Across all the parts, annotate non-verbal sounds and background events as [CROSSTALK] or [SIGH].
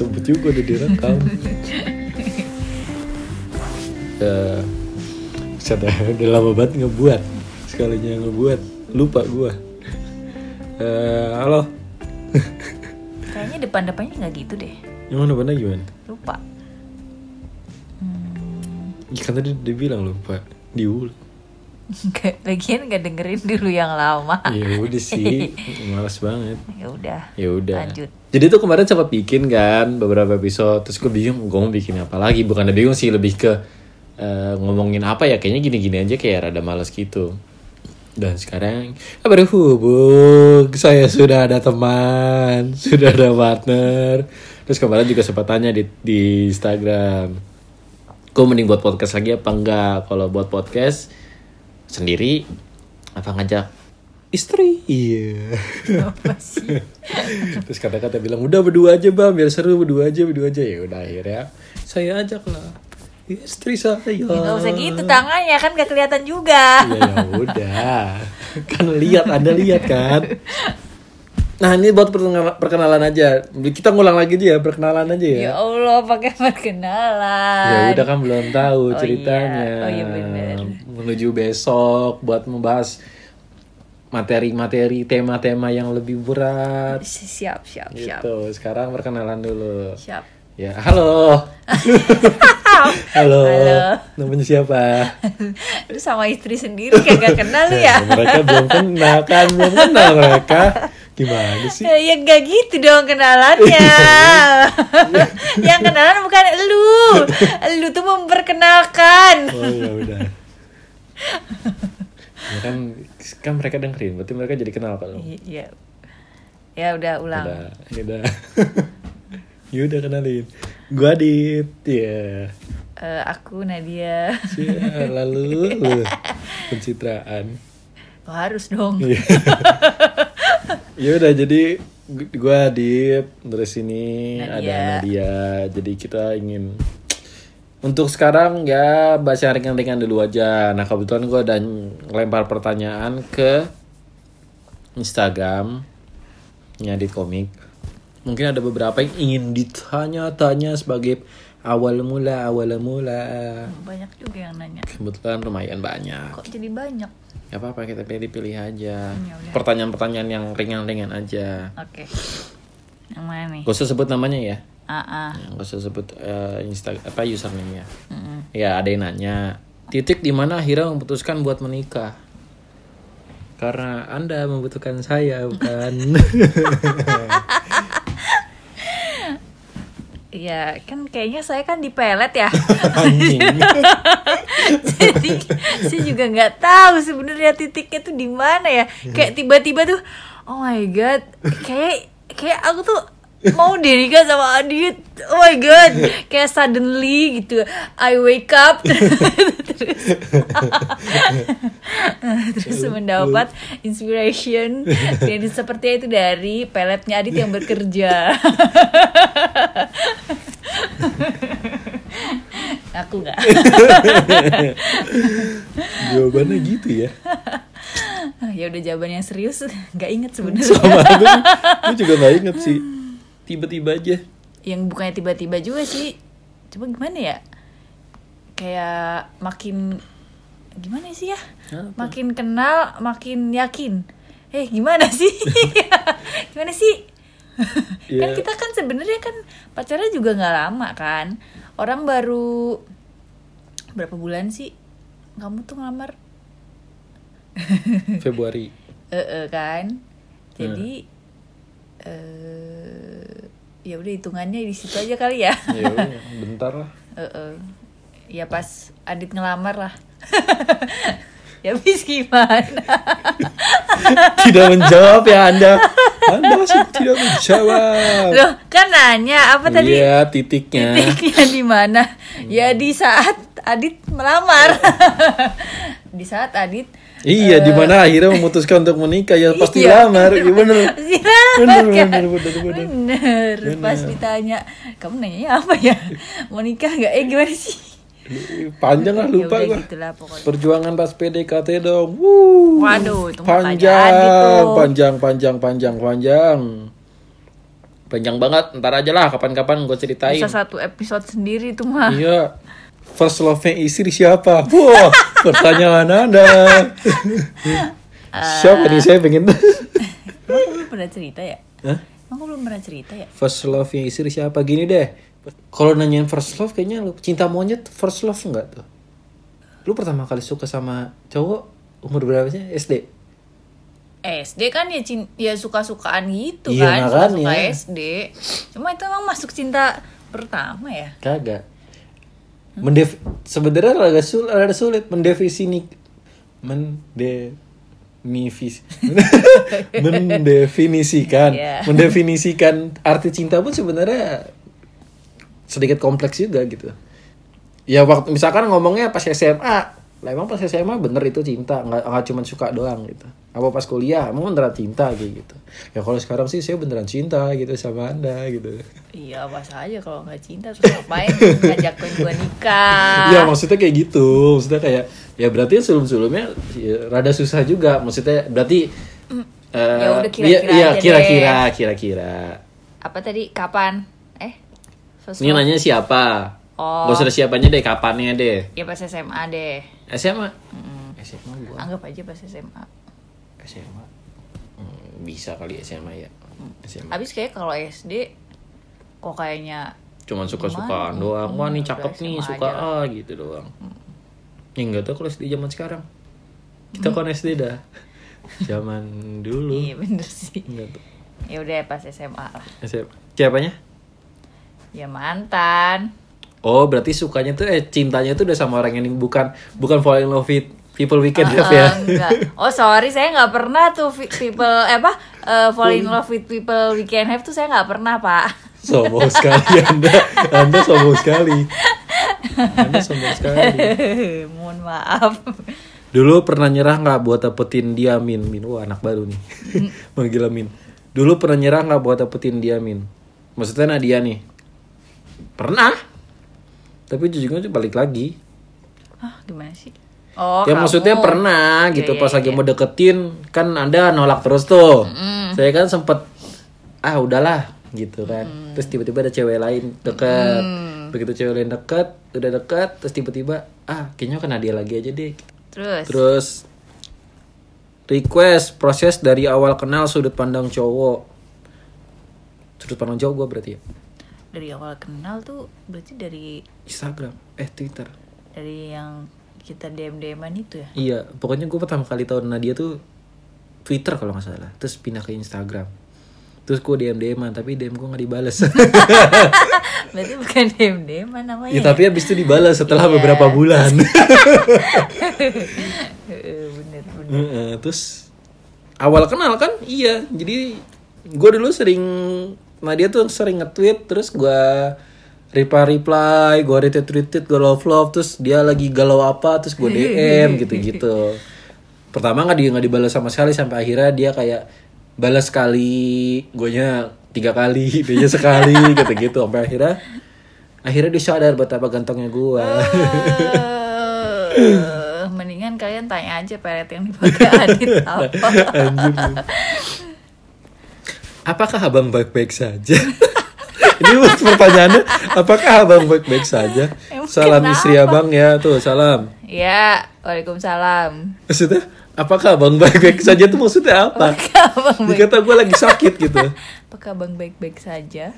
Disebut juga udah direkam. [LAUGHS] Ya, Set udah lama banget ngebuat Sekalinya ngebuat Lupa gue Eh, Halo Kayaknya depan-depannya nggak gitu deh. Yang mana mana gimana? Lupa. Hmm, Ya, kan tadi dia bilang lupa Diulang [LAUGHS] nggak- Lagian nggak dengerin dulu yang lama. Ya udah sih [LAUGHS] Males banget Ya udah. ya udah Lanjut. jadi tuh kemarin sempat bikin kan beberapa episode terus gue bingung gue mau bikin apa lagi bukan bingung sih lebih ke eh, ngomongin apa ya kayaknya gini-gini aja kayak rada males gitu dan sekarang berhubung saya sudah ada teman [LAUGHS] sudah ada partner terus kemarin juga sempat tanya di di Instagram gue mending buat podcast lagi apa enggak kalau buat podcast sendiri apa ngajak istri iya Apa sih? [LAUGHS] Terus kata-kata bilang udah berdua aja bang biar seru berdua aja berdua aja ya udah akhirnya saya ajak lah istri saya. Ya nggak usah gitu tangannya kan gak kelihatan juga. Ya ya udah kan lihat anda lihat kan. [LAUGHS] Nah ini buat perkenalan, aja kita ngulang lagi ya perkenalan aja ya. Ya Allah pakai perkenalan. Ya udah kan belum tahu Oh ceritanya. iya. Oh iya bener. Menuju besok buat membahas materi-materi tema-tema yang lebih berat. Siap siap siap. Gitu. Sekarang perkenalan dulu. Siap. Ya, halo. [LAUGHS] halo. Halo. Namanya siapa? Lu sama istri sendiri kayak gak kenal lu ya? mereka belum kenal kan, belum kenal mereka. [LAUGHS] Gimana sih? Ya, ya gak gitu dong kenalannya [LAUGHS] [LAUGHS] Yang kenalan bukan lu Lu tuh memperkenalkan Oh ya udah. [LAUGHS] ya kan, kan mereka dengerin, berarti mereka jadi kenal kalau. Iya Ya udah ulang Udah, ya udah. ya udah kenalin. Gua Adit, ya. Eh, Aku Nadia Ya, lalu lu pencitraan. oh, Harus dong Iya. [LAUGHS] ya udah jadi gu- gua Adit terus ini Nadia. ada Nadia. Jadi kita ingin untuk sekarang ya bahas yang ringan-ringan dulu aja. Nah kebetulan gua udah lempar pertanyaan ke Instagram Adit komik. Mungkin ada beberapa yang ingin ditanya-tanya sebagai awal mula awal mula Banyak juga yang nanya kebetulan lumayan banyak Kok jadi banyak? Gak apa-apa kita pilih-pilih aja. Ya udah. Pertanyaan-pertanyaan yang ringan-ringan aja. Oke Yang mana nih? Gak usah sebut namanya ya. Ah, ah. Gak usah sebut eh, Insta apa username ya. Mm-mm. Ya ada yang nanya. Titik di mana akhirnya memutuskan buat menikah? Karena anda membutuhkan saya bukan? [LAUGHS] Ya kan kayaknya saya kan di pelet ya [LAUGHS] jadi saya juga nggak tahu sebenarnya titiknya tuh di mana ya. Kayak tiba-tiba tuh oh my god kayak kayak aku tuh mau deh nikah sama Adit. Oh my god. Kayak suddenly gitu I wake up [LAUGHS] terus. [LAUGHS] Terus mendapat inspiration jadi seperti itu dari peletnya Adit yang bekerja. [LAUGHS] Aku nggak. Jawabannya gitu ya. [LAUGHS] ya udah jawaban yang serius nggak inget sebenarnya. Sama aku, aku juga gak inget sih. Tiba-tiba aja. yang bukannya tiba-tiba juga sih. Coba gimana ya kayak makin gimana sih ya? Apa? makin kenal makin yakin. Eh gimana [LAUGHS] sih? Gimana sih? [LAUGHS] Kan Ya. kita kan sebenarnya kan pacarnya juga nggak lama kan? Orang baru berapa bulan sih kamu tuh ngelamar? [LAUGHS] Februari. eh kan? Jadi eh ya udah hitungannya di situ aja kali ya. Ya bentar lah. Eh, ya pas Adit ngelamar lah [LAUGHS] ya bis gimana [LAUGHS] Tidak menjawab ya Anda. Anda masih tidak menjawab. loh kan nanya apa tadi Iya, titiknya. titiknya di mana ya di saat Adit melamar [LAUGHS] di saat Adit Iya, di mana akhirnya memutuskan untuk menikah ya pasti Iya. lamar. Iya bener. Bener, kan? bener, bener, bener. Bener. Pas ditanya, kamu nanya apa ya? Mau nikah nggak? Eh gimana sih? Panjang lah lupa ya pokoknya. Perjuangan pas PDKT dong. Wuh. Waduh, itu panjang, panjang gitu. panjang, panjang, panjang, panjang. panjang banget ntar aja lah kapan-kapan gue ceritain Bisa satu episode sendiri tuh mah. iya first love-nya istri siapa wah [LAUGHS] pertanyaan anda [LAUGHS] siapa nih saya pengen Emang belum pernah cerita ya? Hah? Emang aku belum pernah cerita ya? first love-nya istri siapa gini deh kalau nanyain first love kayaknya lu cinta monyet first love enggak tuh lu pertama kali suka sama cowok umur berapa sih SD SD kan ya cin ya suka-sukaan gitu Iya, kan, suka-suka makanya. SD. Cuma itu emang masuk cinta pertama ya. Kagak. Mendev sebenarnya agak sulit, agak sulit mendefinisi mendefinisi [LAUGHS] mendefinisikan Iya. mendefinisikan arti cinta pun sebenarnya sedikit kompleks juga gitu. Ya waktu misalkan ngomongnya pas SMA, lah emang pas SMA bener itu cinta, nggak nggak cuma suka doang gitu. Apa pas kuliah, emang beneran cinta kayak gitu. Ya kalau sekarang sih saya beneran cinta gitu sama anda gitu. Iya, pas aja kalau nggak cinta terus ngapain ngajakin gua nikah. Iya maksudnya kayak gitu Maksudnya kayak Ya berarti sebelum-sebelumnya ya, Rada susah juga Maksudnya berarti eh, Ya udah kira-kira aja kira-kira Kira-kira Apa tadi? Kapan? Eh? First Ini nanya siapa Oh. Gak usah siapanya deh Kapannya deh Ya pas SMA deh. SMA SMA gua Anggap aja pas SMA. SMA Hmm, Bisa kali SMA ya SMA Habis kayak kalau SD kok kayaknya Cuman suka-sukaan doang Wah nih cakep nih SMA Suka aja. ah gitu doang Ya enggak tahu kalau SD zaman sekarang Kita kan SD dah Zaman dulu Iya bener sih. Enggak tuh Ya udah pas SMA lah. SMA. Siapanya? Ya mantan. Oh, berarti sukanya tuh eh cintanya tuh udah sama orang yang bukan bukan fall in love with people we can have ya. Eh, enggak. Oh sorry, saya nggak pernah tuh people eh, apa eh, fall in love with people we can have tuh saya nggak pernah pak. sombong sekali Anda. Anda sombong sekali. Anda sombong sekali. [LAUGHS] Mohon maaf. Dulu pernah nyerah nggak buat dapetin dia Min? Min, wah anak baru nih. [LAUGHS] Manggil Min. Dulu pernah nyerah nggak buat dapetin dia Min? Maksudnya Nadia nih. Pernah. Tapi ujungnya tuh balik lagi. Ah gimana sih? Oh ya kamu. maksudnya pernah gitu Iya, pas iya, lagi iya. mau deketin kan anda nolak terus tuh saya kan sempet ah udahlah gitu kan Mm. terus tiba-tiba ada cewek lain deket begitu cewek lain deket udah deket terus tiba-tiba ah kayaknya kena dia lagi aja deh Terus. terus request proses dari awal kenal sudut pandang cowok sudut pandang cowok gue berarti ya Dari awal kenal tuh berarti dari Instagram eh Twitter dari yang kita DM DMan itu ya. Iya, pokoknya gue pertama kali tahu Nadia tuh Twitter kalau nggak salah. Terus pindah ke Instagram. Terus gue DM DM tapi DM gue nggak dibales. [LAUGHS] Berarti bukan DM DMan namanya. ya tapi habis itu dibalas setelah Iya. beberapa bulan. [LAUGHS] Bener bener. Terus awal kenal kan? Iya. Jadi gue dulu sering Nadia tuh sering nge-tweet terus gue reply reply, gue retweet retweet, gue love love, terus dia lagi galau apa, terus gue [LAUGHS] DM gitu gitu. Pertama nggak dia nggak dibalas sama sekali sampai akhirnya dia kayak balas sekali, guanya tiga kali, [LAUGHS] dia sekali gitu gitu sampai akhirnya akhirnya dia sadar betapa gantengnya gue. Eh, [LAUGHS] mendingan kalian tanya aja peret yang dipakai Adit apa. Apakah abang baik-baik saja? [LAUGHS] Ini pertanyaannya, apakah abang baik-baik saja? Emang salam kenapa? istri abang ya, tuh salam. ya, waalaikumsalam. Maksudnya, apakah abang baik-baik saja tuh maksudnya apa? [LAUGHS] Apakah abang baik, Dikata gue lagi sakit gitu. [LAUGHS] apakah abang baik-baik saja?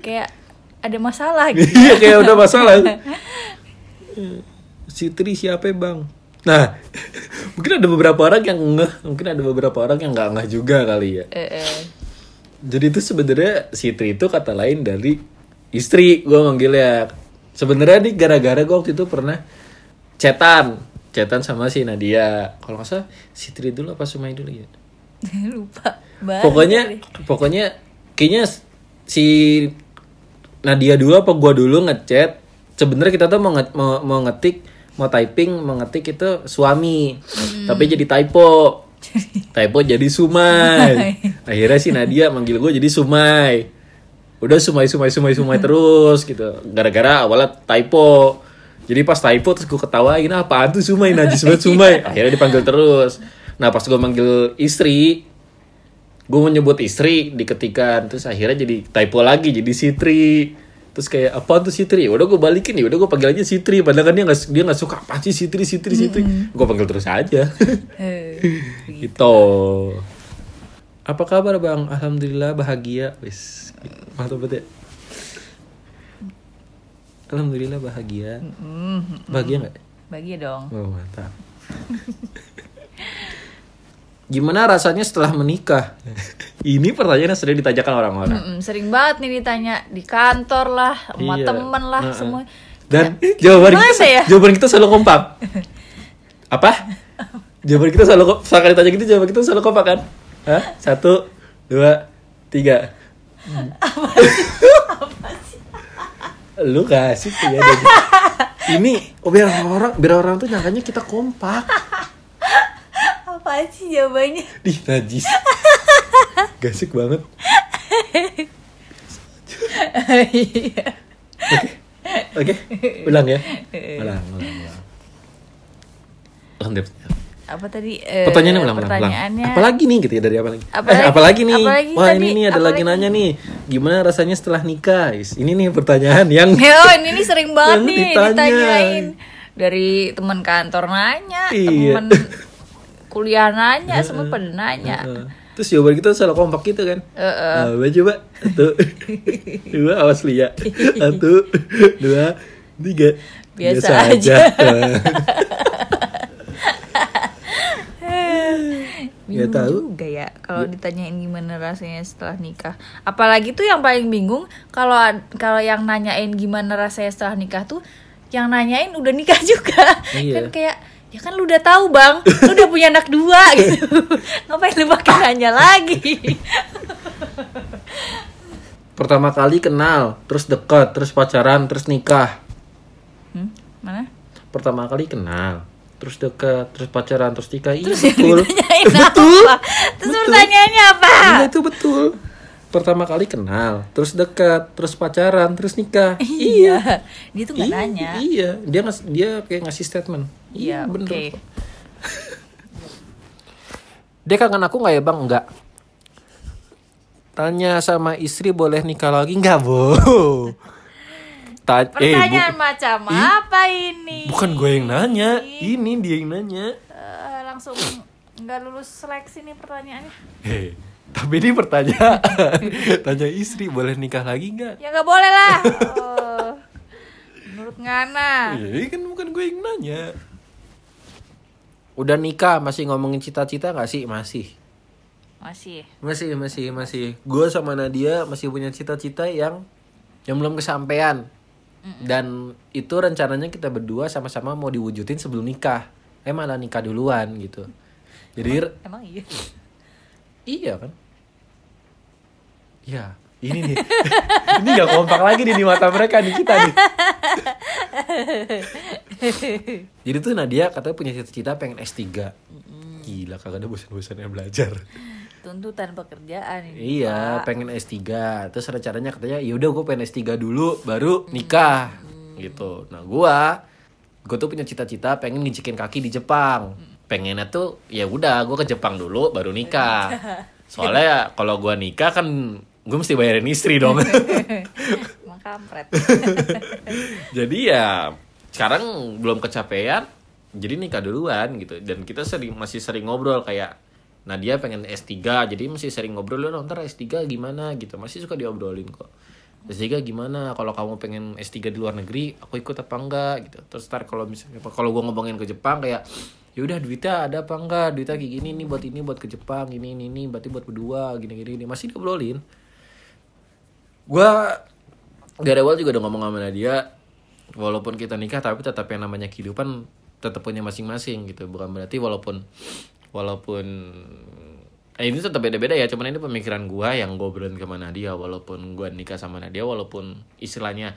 Kayak ada masalah gitu. Iya kayak udah masalah. Si Tri siapa bang? Nah, mungkin ada beberapa orang yang ngeh, mungkin ada beberapa orang yang nggak ngeh juga kali ya. Eh, eh. Jadi itu sebenarnya si Tri itu kata lain dari istri gue manggilnya. Sebenarnya nih gara-gara gue waktu itu pernah cetan, cetan sama si Nadia. Kalau nggak salah si Tri dulu apa Sumai dulu ya. [LAUGHS] Lupa. banget Pokoknya, pokoknya kayaknya si Nadia dulu apa gue dulu ngechat. Sebenarnya kita tuh mau, nge- mau, mau ngetik, mau typing, mau ngetik itu suami, tapi jadi typo. Typo jadi Sumai. [LAUGHS] Akhirnya si Nadia manggil gue jadi Sumai. Udah Sumai Sumai Sumai Sumai terus gitu. Gara-gara awalnya typo. Jadi pas typo terus gue ketawain apaan tuh Sumai najis banget Sumai. [LAUGHS] Akhirnya dipanggil terus. Nah pas gue manggil istri gue mau nyebut istri diketikan terus akhirnya jadi typo lagi jadi Sitri terus kayak apa tuh Sitri udah gue balikin ya udah gue panggil aja Sitri padahal kan dia nggak dia nggak suka apa sih Sitri Sitri Sitri gue panggil terus aja Gitu. Apa kabar bang? Alhamdulillah bahagia. Wis mantap banget ya alhamdulillah bahagia. Bahagia nggak? Bagi dong. oh mantap. Gimana rasanya setelah menikah? Ini pertanyaan yang sering ditanyakan orang-orang. Mm-mm, sering banget nih ditanya. Di kantor lah, sama Iya. temen lah, Nah, semua. Dan jawaban gimana kita, ya? jawaban kita selalu kompak. Apa? [LAUGHS] Jawaban kita selalu kompak. Saat ditanya gitu jawaban kita selalu kompak kan? Hah? Satu, dua, tiga. Lu kasih tuh ya. Ini oh, biar orang biar orang tuh nyangkanya kita kompak. Apa sih jawabannya? Di najis. Gasik banget. Iya. Oke, ulang ya. Ulang, ulang, ulang. [LAUGHS] Ulang apa tadi? eh, Pertanyaannya ulang, ulang, ulang. pertanyaannya. Apalagi nih gitu ya dari apa lagi? Eh, lagi? apalagi nih? Apa lagi Wah tadi? ini nih ada lagi nanya nih. Gimana rasanya setelah nikah? Is, Ini nih pertanyaan yang [LAUGHS] Oh ini nih sering banget nih ditanya. ditanyain dari teman kantor nanya, Iya. teman kuliah nanya, semua pada nanya. Terus jawaban kita selalu kompak gitu kan? Heeh. Nah, coba satu, [LAUGHS] dua awas Lia, satu, dua, tiga. Biasa aja. Nggak [LAUGHS] Bingung tahu. juga ya kalau ditanyain gimana rasanya setelah nikah. Apalagi tuh yang paling bingung kalau kalau yang nanyain gimana rasanya setelah nikah tuh yang nanyain udah nikah [LAUGHS] juga. Iya. Kan kayak ya kan lu udah tahu bang, lu udah punya anak dua [LAUGHS] gitu. Ngapain lu pakai nanya lagi? Pertama kali kenal, terus dekat, terus pacaran, terus nikah. Hmm? Mana? Pertama kali kenal, terus dekat, terus pacaran, terus nikah. Iya Terus betul. betul. apa? Terus pertanyaannya apa? Iya itu betul. Pertama kali kenal, terus dekat, terus pacaran, terus nikah. Iya, dia tuh nggak Iya, nanya. Iya, dia ngas dia kayak ngasih statement. Iya, bener. oke. kok. Dia kangen aku nggak ya bang? Enggak. Tanya sama istri boleh nikah lagi nggak bu? Ta eh, bu- Pertanyaan macam apa ini? bukan gue yang nanya, ini dia yang nanya. Eh, langsung nggak lulus seleksi nih pertanyaannya. Hei, tapi ini pertanyaan. [LAUGHS] Tanya istri boleh nikah lagi nggak? Ya nggak boleh lah. Oh, menurut Ngana. Iya, ini kan bukan gue yang nanya. Udah nikah masih ngomongin cita-cita nggak sih? Masih. Masih. Masih, masih, masih. Gue sama Nadia masih punya cita-cita yang yang belum kesampaian. Dan itu rencananya kita berdua sama-sama mau diwujudin sebelum nikah. Eh malah nikah duluan gitu. Jadi Emang iya. iya kan? Iya, ini nih. [LAUGHS] ini gak kompak lagi nih di mata mereka nih kita nih. [LAUGHS] Jadi tuh Nadia katanya punya cita-cita pengen S3. Gila kagak ada bosan-bosannya belajar. Tuntutan pekerjaan ini. Iya, pengen S3. Terus rencananya katanya ya udah gue pengen S3 dulu baru nikah gitu. Nah, gua gue tuh punya cita-cita pengen nginjekin kaki di Jepang. Pengennya tuh ya udah gue ke Jepang dulu baru nikah. [LAUGHS] Soalnya kalau gua nikah kan gue mesti bayarin istri dong. [LAUGHS] Kampret. [LAUGHS] jadi ya sekarang belum kecapean jadi nikah duluan gitu dan kita sering masih sering ngobrol kayak Nadia pengen S3 jadi masih sering ngobrol lu ntar S3 gimana? Gitu. Masih suka diobrolin kok. S3 gimana? Kalau kamu pengen S3 di luar negeri aku ikut apa enggak? Gitu. Terus ntar kalau misalnya kalau gua ngomongin ke Jepang kayak ya udah duitnya ada apa enggak? Duitnya kayak gini nih buat ini buat ke Jepang ini ini ini berarti buat berdua gini gini, gini. masih diobrolin. Gua dari awal juga udah ngomong sama Nadia walaupun kita nikah tapi tetap yang namanya kehidupan tetap punya masing-masing gitu. Bukan berarti walaupun walaupun eh ini tetap beda-beda ya cuman ini pemikiran gua yang gue berani ke Nadia. Walaupun gua nikah sama Nadia walaupun istilahnya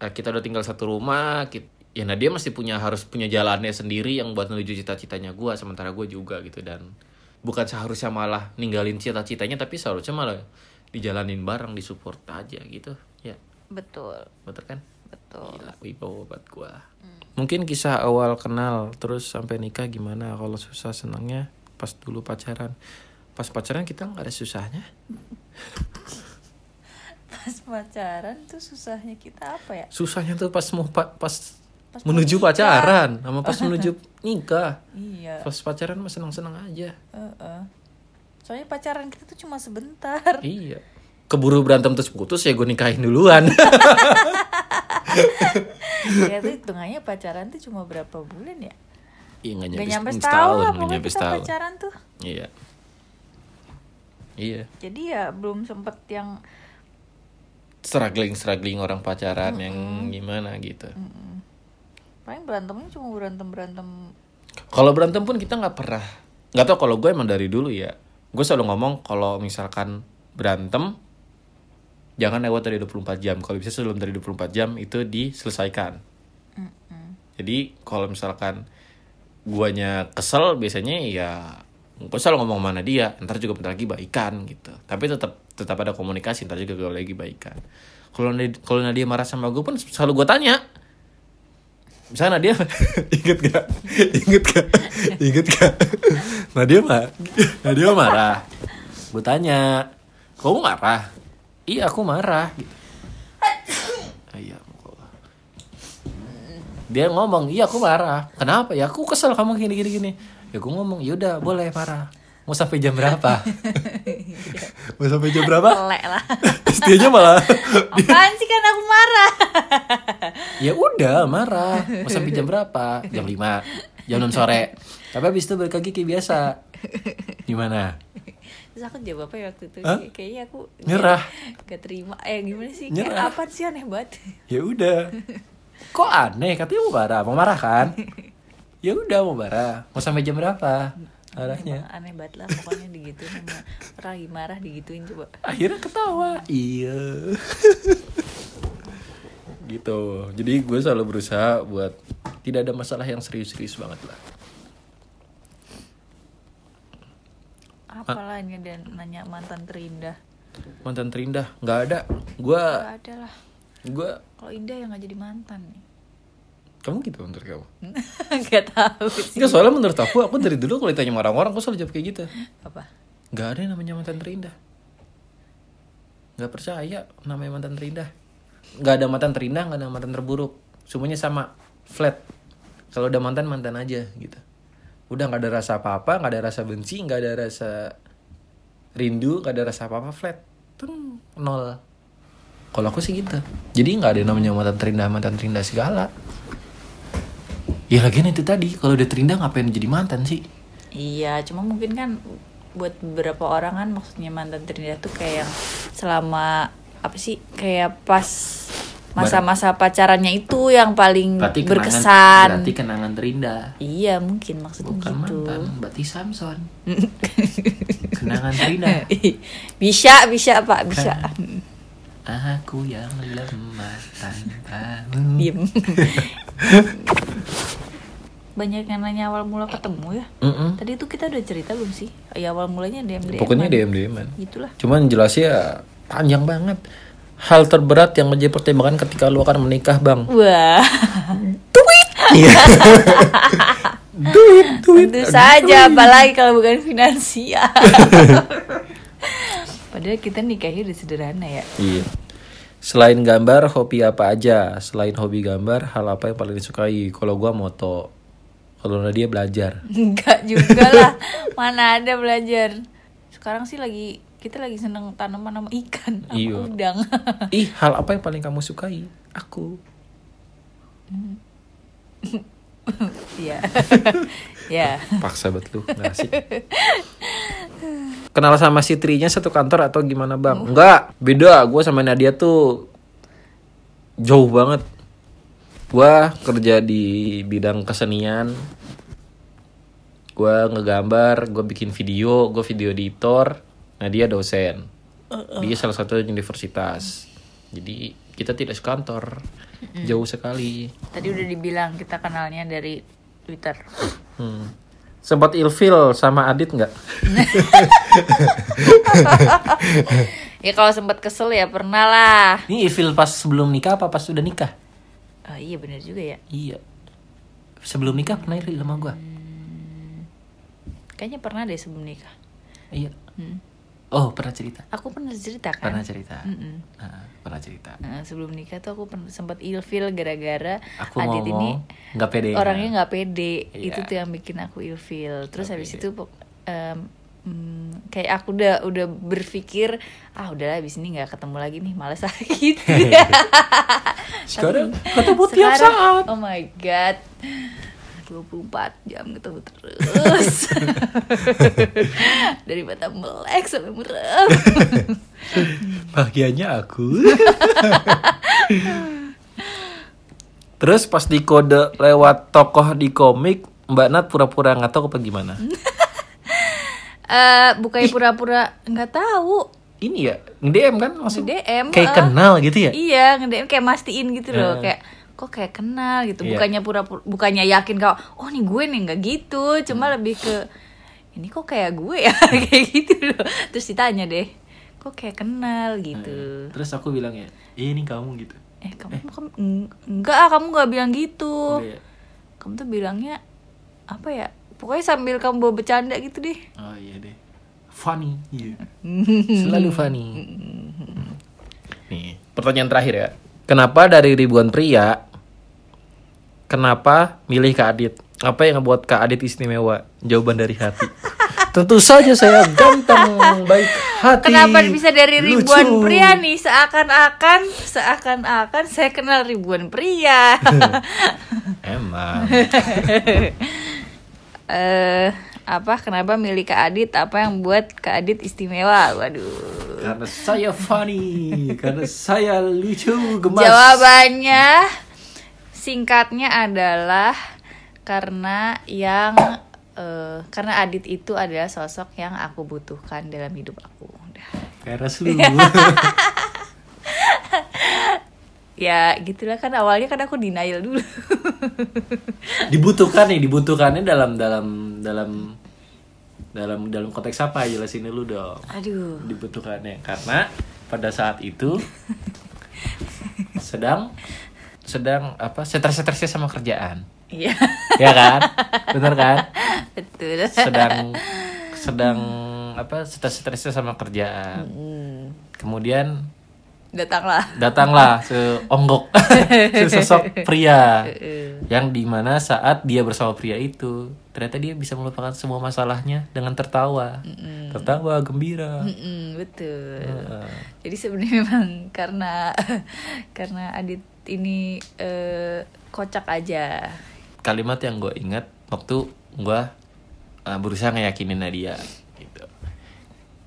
eh, kita udah tinggal satu rumah kit- ya Nadia masih punya harus punya jalannya sendiri yang buat menuju cita-citanya gua sementara gue juga gitu. Dan bukan seharusnya malah ninggalin cita-citanya tapi seharusnya malah dijalanin bareng disupport aja gitu. Ya. Betul. betul kan Betul. Gila, wibawa buat gua. Mungkin kisah awal kenal terus sampai nikah gimana? Kalau susah senangnya pas dulu pacaran. pas pacaran kita nggak ada susahnya [LAUGHS] Pas pacaran tuh susahnya kita apa ya? susahnya tuh pas mau pa- pas, Pas menuju nikah. pacaran sama pas [LAUGHS] menuju nikah Iya. pas pacaran mah senang senang aja Heeh. Soalnya pacaran kita tuh cuma sebentar. iya keburu berantem terus putus ya gue nikahin duluan [LAUGHS] [LAUGHS] ya tuh hitungannya pacaran tuh cuma berapa bulan ya? iya nggak Gak nyampe, nyampe setahun, setahun lah nyampe kita setahun. pacaran tuh. iya iya Jadi ya belum sempet yang struggling struggling orang pacaran yang gimana gitu paling berantemnya cuma berantem berantem. kalau berantem pun kita nggak pernah nggak tau kalau gue emang dari dulu ya gue selalu ngomong kalau misalkan berantem jangan lewat dari 24 jam. Kalau bisa sebelum dari 24 jam itu diselesaikan. Jadi kalau misalkan guanya kesel biasanya ya gue selalu ngomong mana dia ntar juga bentar lagi baikan gitu. Tapi tetap tetap ada komunikasi. Ntar juga gue lagi baikan. Kalau kalau Nadia marah sama gue pun selalu gue tanya. Misalnya Nadia [LAUGHS] inget gak? Inget gak? Inget gak? Nadia mah Nadia marah. Gue tanya kamu marah iya aku marah gitu. [COUGHS] Iya, dia ngomong iya aku marah. Kenapa ya? Aku kesel kamu gini gini gini. Ya gue ngomong yaudah boleh marah. Mau sampai jam berapa? [LAUGHS] [LAUGHS] Mau sampai jam berapa? Pelek lah. [LAUGHS] Terus dianya malah Apaan sih kan aku marah? ya udah marah. Mau sampai jam berapa? Jam 5 jam 6 sore. Tapi habis itu balik lagi kayak biasa. Gimana Terus aku jawab apa ya waktu itu? Kayak- Kayaknya aku Nyerah. [LAUGHS] Gak terima. Eh gimana sih? Nyerah. Kayak apa sih aneh banget. ya udah [LAUGHS] kok aneh katanya mau marah mau marah kan [LAUGHS] ya udah mau marah mau sampai jam berapa arahnya Emang aneh banget lah pokoknya digituin sama orang lagi marah digituin coba. akhirnya ketawa iya gitu jadi gue selalu berusaha buat tidak ada masalah yang serius-serius banget lah Dan nanya mantan terindah. mantan terindah nggak ada gue Gak ada lah. gue Kalau indah yang gak jadi mantan nih. kamu gitu menurut kamu [LAUGHS] gak tahu sih. Enggak soalnya menurut aku aku dari dulu kalau ditanya sama orang-orang aku selalu jawab kayak gitu Apa? nggak ada yang namanya mantan terindah nggak percaya namanya mantan terindah nggak ada mantan terindah nggak ada mantan terburuk semuanya sama flat kalau udah mantan mantan aja gitu udah nggak ada rasa apa-apa nggak ada rasa benci nggak ada rasa rindu nggak ada rasa apa-apa flat. Tung, nol. Kalau aku sih gitu. Jadi nggak ada namanya mantan terindah mantan terindah segala. Ya lagian itu tadi kalau udah terindah ngapain jadi mantan sih? Iya, cuma mungkin kan buat beberapa orang kan maksudnya mantan terindah tuh kayak selama apa sih kayak pas masa-masa pacarannya itu yang paling Berarti kenangan, berkesan. berarti kenangan terindah. Iya mungkin maksudnya Bukan gitu. mantan, berarti Samson. [LAUGHS] kenangan terindah. bisa bisa pak bisa. Aku yang lemah tanpamu. Diem. Banyak yang nanya awal mula ketemu ya. Mm-mm. Tadi itu kita udah cerita belum sih? Ya awal mulanya DM DM. Pokoknya DM DM-an. Gitulah. Cuman jelasnya panjang banget. Hal terberat yang menjadi pertimbangan ketika lu akan menikah, Bang. Wah. [LAUGHS] Iya. [LAUGHS] duit, duit. Tentu saja, apalagi kalau bukan finansial. [LAUGHS] Padahal kita nikahnya udah sederhana ya. Iya. Selain gambar, hobi apa aja? Selain hobi gambar, hal apa yang paling disukai? Kalau gua moto. Kalau Nadia belajar. Enggak juga lah. Mana ada belajar. Sekarang sih lagi kita lagi seneng tanaman sama ikan. Sama Iya. udang. [LAUGHS] Ih, hal apa yang paling kamu sukai? Aku. Iya. [LAUGHS] ya. Paksa banget lu, nggak asik. Kenal sama si Trinya satu kantor atau gimana bang? Enggak, beda. Gue sama Nadia tuh jauh banget. Gue kerja di bidang kesenian. Gue ngegambar, gue bikin video, gue video editor. Nadia dosen. Dia salah satu universitas. Jadi kita tidak sekantor. Jauh sekali. Tadi udah dibilang kita kenalnya dari Twitter. Hmm. Sempat ilfil sama Adit nggak? [LAUGHS] Ya kalau sempat kesel ya pernah lah. Ini ilfil pas sebelum nikah apa pas udah nikah? Oh, iya bener juga ya. Iya. Sebelum nikah pernah ilfil sama gue. Kayaknya pernah deh sebelum nikah. Iya. Oh, pernah cerita. Aku pernah cerita kan? Pernah cerita. Mm-mm. Nah, pernah cerita. Nah, sebelum nikah tuh aku sempat ilfil gara-gara Aku Adit ini nggak pede. orangnya nggak pede. Iya. Itu tuh yang bikin aku ilfil. Terus Nggak habis pede. itu hmm, kayak aku udah udah berpikir ah udahlah habis ini nggak ketemu lagi nih malas sakit. [LAUGHS] [LAUGHS] Sekarang ketemu tiap saat. Oh my god. 24 jam ketemu terus. [LAUGHS] Dari mata melek sampai merem. [LAUGHS] Bahagianya aku. [LAUGHS] Terus pas di kode lewat tokoh di komik, Mbak Nat pura-pura nggak tahu apa gimana? Eh, bukannya pura-pura nggak tahu. Ini ya, nge-DM kan maksud DM, Kayak eh. kenal gitu ya? Iya, nge-DM kayak mastiin gitu loh, Eh. kayak kok kayak kenal gitu. Iya. Bukannya pura-pura bukannya yakin kalau oh nih gue nih nggak gitu, cuma Hmm. lebih ke ini kok kayak gue ya [LAUGHS] kayak gitu loh. Terus ditanya deh, kok kayak kenal gitu. Terus aku bilang ya, "Iya, ini kamu gitu. Eh, kamu kamu eng- enggak, ah, kamu nggak bilang gitu. Ya? Kamu tuh bilangnya apa ya? Pokoknya sambil kamu bawa bercanda gitu deh. Oh iya deh. Funny. Iya. [LAUGHS] Selalu funny. [LAUGHS] Nih, pertanyaan terakhir ya. Kenapa dari ribuan pria kenapa milih Kak Adit? Apa yang membuat Kak Adit istimewa? Jawaban dari hati. [LAUGHS] Tentu saja saya ganteng, baik hati. Kenapa bisa dari ribuan lucu. pria nih? Seakan-akan, seakan-akan saya kenal ribuan pria. [LAUGHS] Emang. [LAUGHS] eh apa? Kenapa milih Kak Adit? Apa yang buat Kak Adit istimewa? Waduh. Karena saya funny, karena saya lucu, gemas. Jawabannya singkatnya adalah karena yang eh, karena Adit itu adalah sosok yang aku butuhkan dalam hidup aku. Udah. Peres lu. [LAUGHS] Ya gitulah kan awalnya kan aku denial dulu. [LAUGHS] dibutuhkan nih, dibutuhkannya dalam dalam dalam dalam dalam konteks apa jelasin dulu dong. Aduh. dibutuhkannya karena pada saat itu [LAUGHS] sedang sedang apa stres-stresnya sama kerjaan Iya. ya kan bener kan Betul. sedang sedang apa stres-stresnya sama kerjaan Hmm. kemudian Datanglah. datanglah seonggok [LAUGHS] sesosok pria yang di mana saat dia bersama pria itu ternyata dia bisa melupakan semua masalahnya dengan tertawa tertawa gembira Mm-mm, betul. Heeh. Jadi sebenarnya memang karena [LAUGHS] karena Adit ini eh, kocak aja. kalimat yang gue ingat waktu gue uh, berusaha ngeyakinin Nadia gitu.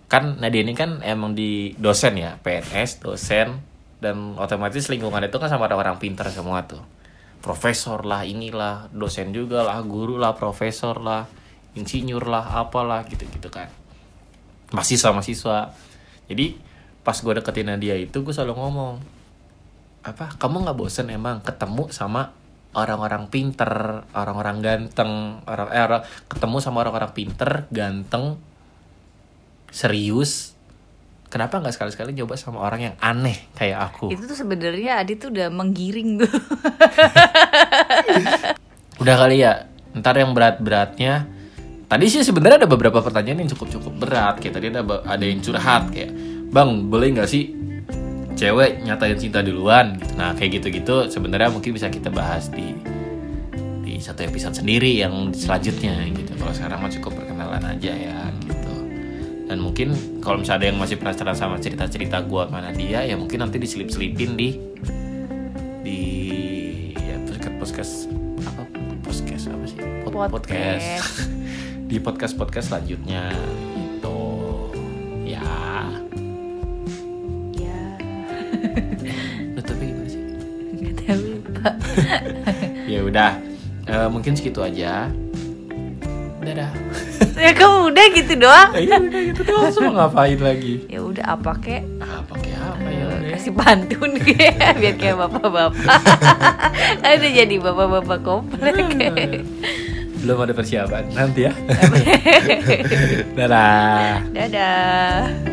Kan Nadia ini kan emang di dosen ya PNS dosen dan otomatis lingkungan itu kan sama orang-orang pintar semua tuh. Profesor lah inilah dosen juga lah guru lah profesor lah insinyur lah apalah gitu gitu kan. Mahasiswa mahasiswa jadi pas gue deketin Nadia itu gue selalu ngomong apa kamu nggak bosen emang ketemu sama orang-orang pinter orang-orang ganteng orang eh orang- ketemu sama orang-orang pinter ganteng serius kenapa nggak sekali-sekali coba sama orang yang aneh kayak aku Itu tuh sebenarnya Adit tuh udah menggiring tuh. [LAUGHS] udah kali ya ntar yang berat-beratnya tadi sih sebenarnya ada beberapa pertanyaan yang cukup-cukup berat kayak tadi ada ada yang curhat kayak bang boleh nggak sih cewek nyatain cinta duluan. Gitu. nah kayak gitu-gitu sebenarnya mungkin bisa kita bahas di di satu episode sendiri yang selanjutnya gitu. Kalau sekarang mah cukup perkenalan aja ya gitu. Dan mungkin kalau misalnya ada yang masih penasaran sama cerita-cerita gua mana dia ya mungkin nanti diselip-selipin di di ya podcast podcast apa? Podcast apa sih? Pod- Podcast. [LAUGHS] di podcast podcast selanjutnya nutupnya gimana sih Nggak tahu Pak. [LAUGHS] ya udah Eh, mungkin segitu aja dadah ya kamu udah gitu doang. ya udah gitu doang semua ngapain lagi Ya udah apa kek? ah pakai apa ya udah kasih pantun kayak [LAUGHS] biar kayak bapak-bapak. [LAUGHS] kan udah jadi bapak-bapak komplek. belum ada persiapan nanti ya dadah Dadah.